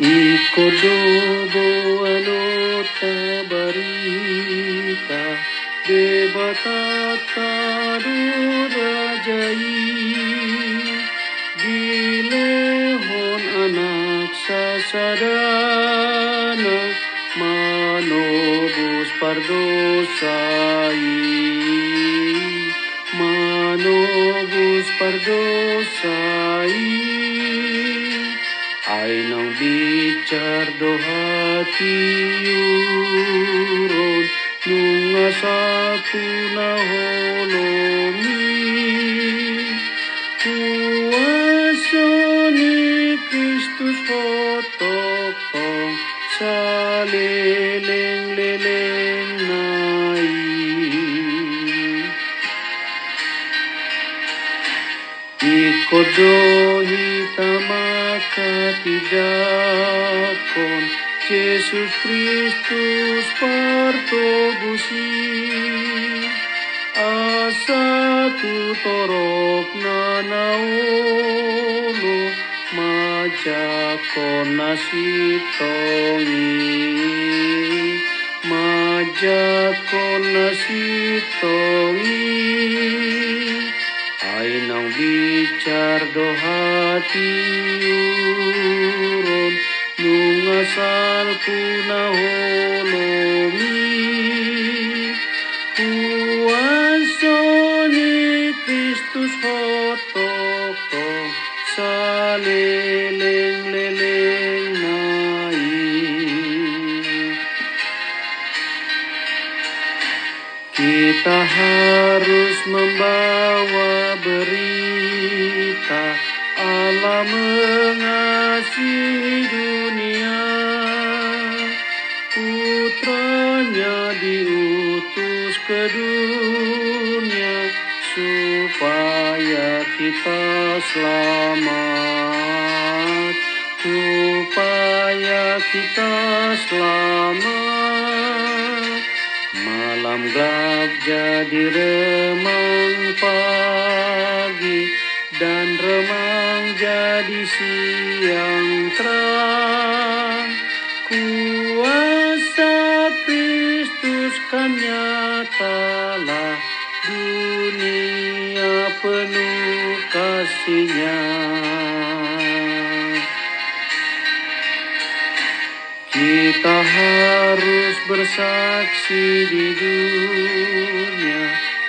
I kodobo anota barita devatata rurajai Dilehon anak sasadana manobus pardosai Manobus pardosai I know thee Ricardo Hatiurun Nunga sapuna holomi Kuasani Kristus hotopong Saleleng leleng nai Ikodohi tamai tamakatidakon Yesus Kristus partobusi Asa tu torok na naulo Majakon nasitongi Majakon nasitongi Ay nang bicar do hati uron Nung asal ku na holomi Kuwaso ni Kristus hotoko Sa leleng-leleng nai Kita harus membawa berita selamat Supaya kita selamat. Malam gelap jadi remang pagi Dan remang jadi siang terang kasihnya Kita harus bersaksi di dunia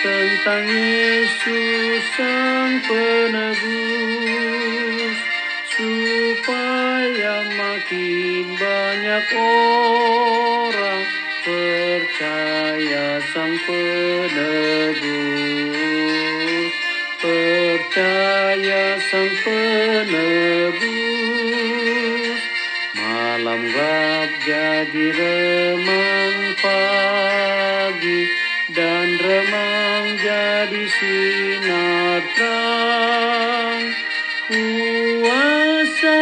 tentang Yesus Sang Penebus supaya makin banyak orang percaya Sang Penebus. Percaya Sang Penebus Malam gelap jadi remang pagi Dan remang jadi sinar terang. Kuasa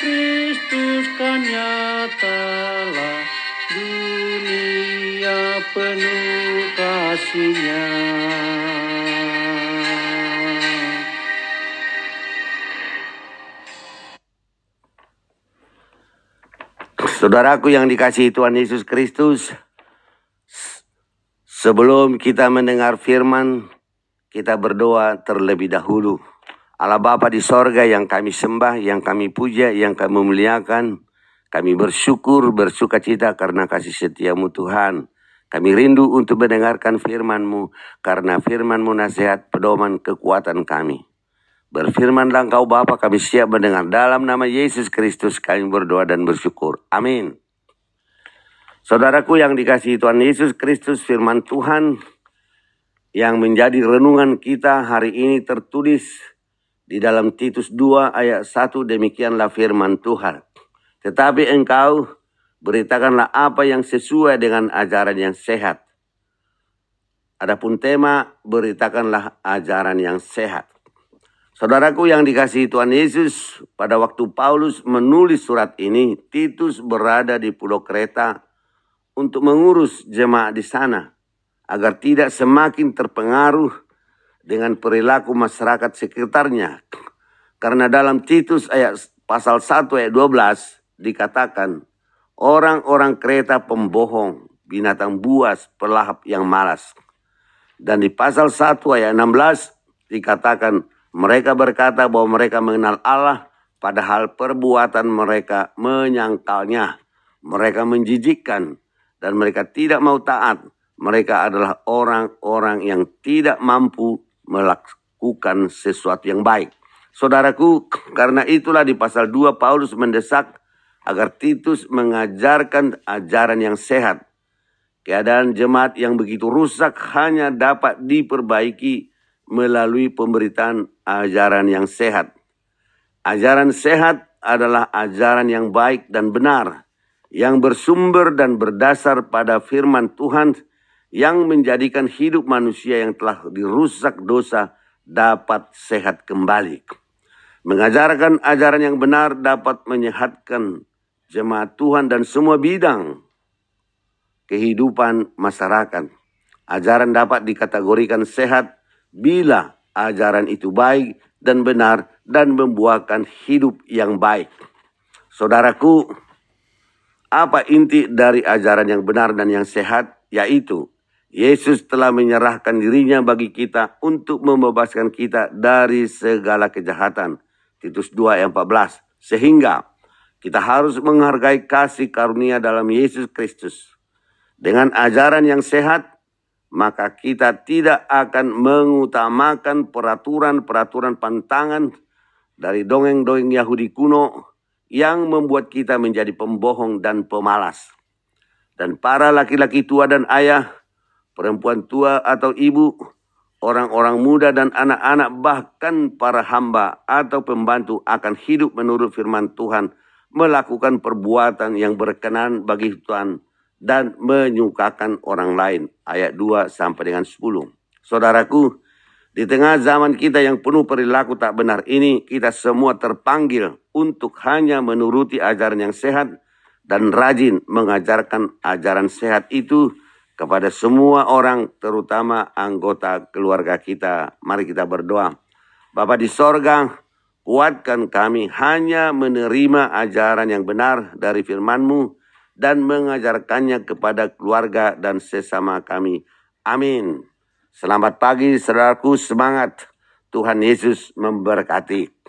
Kristus kan nyatalah Dunia penuh kasihnya Saudaraku yang dikasihi Tuhan Yesus Kristus, sebelum kita mendengar firman, kita berdoa terlebih dahulu. Allah Bapa di sorga yang kami sembah, yang kami puja, yang kami muliakan, kami bersyukur, bersuka cita karena kasih setiamu Tuhan. Kami rindu untuk mendengarkan firman-Mu, karena firman-Mu nasihat pedoman kekuatan kami. Berfirmanlah engkau Bapa kami siap mendengar. Dalam nama Yesus Kristus kami berdoa dan bersyukur. Amin. Saudaraku yang dikasihi Tuhan Yesus Kristus firman Tuhan yang menjadi renungan kita hari ini tertulis di dalam Titus 2 ayat 1 demikianlah firman Tuhan. Tetapi engkau beritakanlah apa yang sesuai dengan ajaran yang sehat. Adapun tema beritakanlah ajaran yang sehat. Saudaraku yang dikasihi Tuhan Yesus, pada waktu Paulus menulis surat ini, Titus berada di Pulau Kreta untuk mengurus jemaat di sana agar tidak semakin terpengaruh dengan perilaku masyarakat sekitarnya. Karena dalam Titus ayat pasal 1 ayat 12 dikatakan orang-orang kereta pembohong, binatang buas, pelahap yang malas. Dan di pasal 1 ayat 16 dikatakan mereka berkata bahwa mereka mengenal Allah padahal perbuatan mereka menyangkalnya. Mereka menjijikkan dan mereka tidak mau taat mereka adalah orang-orang yang tidak mampu melakukan sesuatu yang baik. Saudaraku, karena itulah di pasal 2 Paulus mendesak agar Titus mengajarkan ajaran yang sehat. Keadaan jemaat yang begitu rusak hanya dapat diperbaiki melalui pemberitaan ajaran yang sehat. Ajaran sehat adalah ajaran yang baik dan benar, yang bersumber dan berdasar pada firman Tuhan yang menjadikan hidup manusia yang telah dirusak dosa dapat sehat kembali. Mengajarkan ajaran yang benar dapat menyehatkan jemaat Tuhan dan semua bidang kehidupan masyarakat. Ajaran dapat dikategorikan sehat bila ajaran itu baik dan benar dan membuahkan hidup yang baik. Saudaraku, apa inti dari ajaran yang benar dan yang sehat? Yaitu Yesus telah menyerahkan dirinya bagi kita untuk membebaskan kita dari segala kejahatan. Titus 2 ayat 14. Sehingga kita harus menghargai kasih karunia dalam Yesus Kristus. Dengan ajaran yang sehat, maka kita tidak akan mengutamakan peraturan-peraturan pantangan dari dongeng-dongeng Yahudi kuno yang membuat kita menjadi pembohong dan pemalas. Dan para laki-laki tua dan ayah perempuan tua atau ibu, orang-orang muda dan anak-anak bahkan para hamba atau pembantu akan hidup menurut firman Tuhan, melakukan perbuatan yang berkenan bagi Tuhan dan menyukakan orang lain. Ayat 2 sampai dengan 10. Saudaraku, di tengah zaman kita yang penuh perilaku tak benar ini, kita semua terpanggil untuk hanya menuruti ajaran yang sehat dan rajin mengajarkan ajaran sehat itu kepada semua orang, terutama anggota keluarga kita. Mari kita berdoa. Bapa di sorga, kuatkan kami hanya menerima ajaran yang benar dari firman-Mu dan mengajarkannya kepada keluarga dan sesama kami. Amin. Selamat pagi, saudaraku. Semangat. Tuhan Yesus memberkati.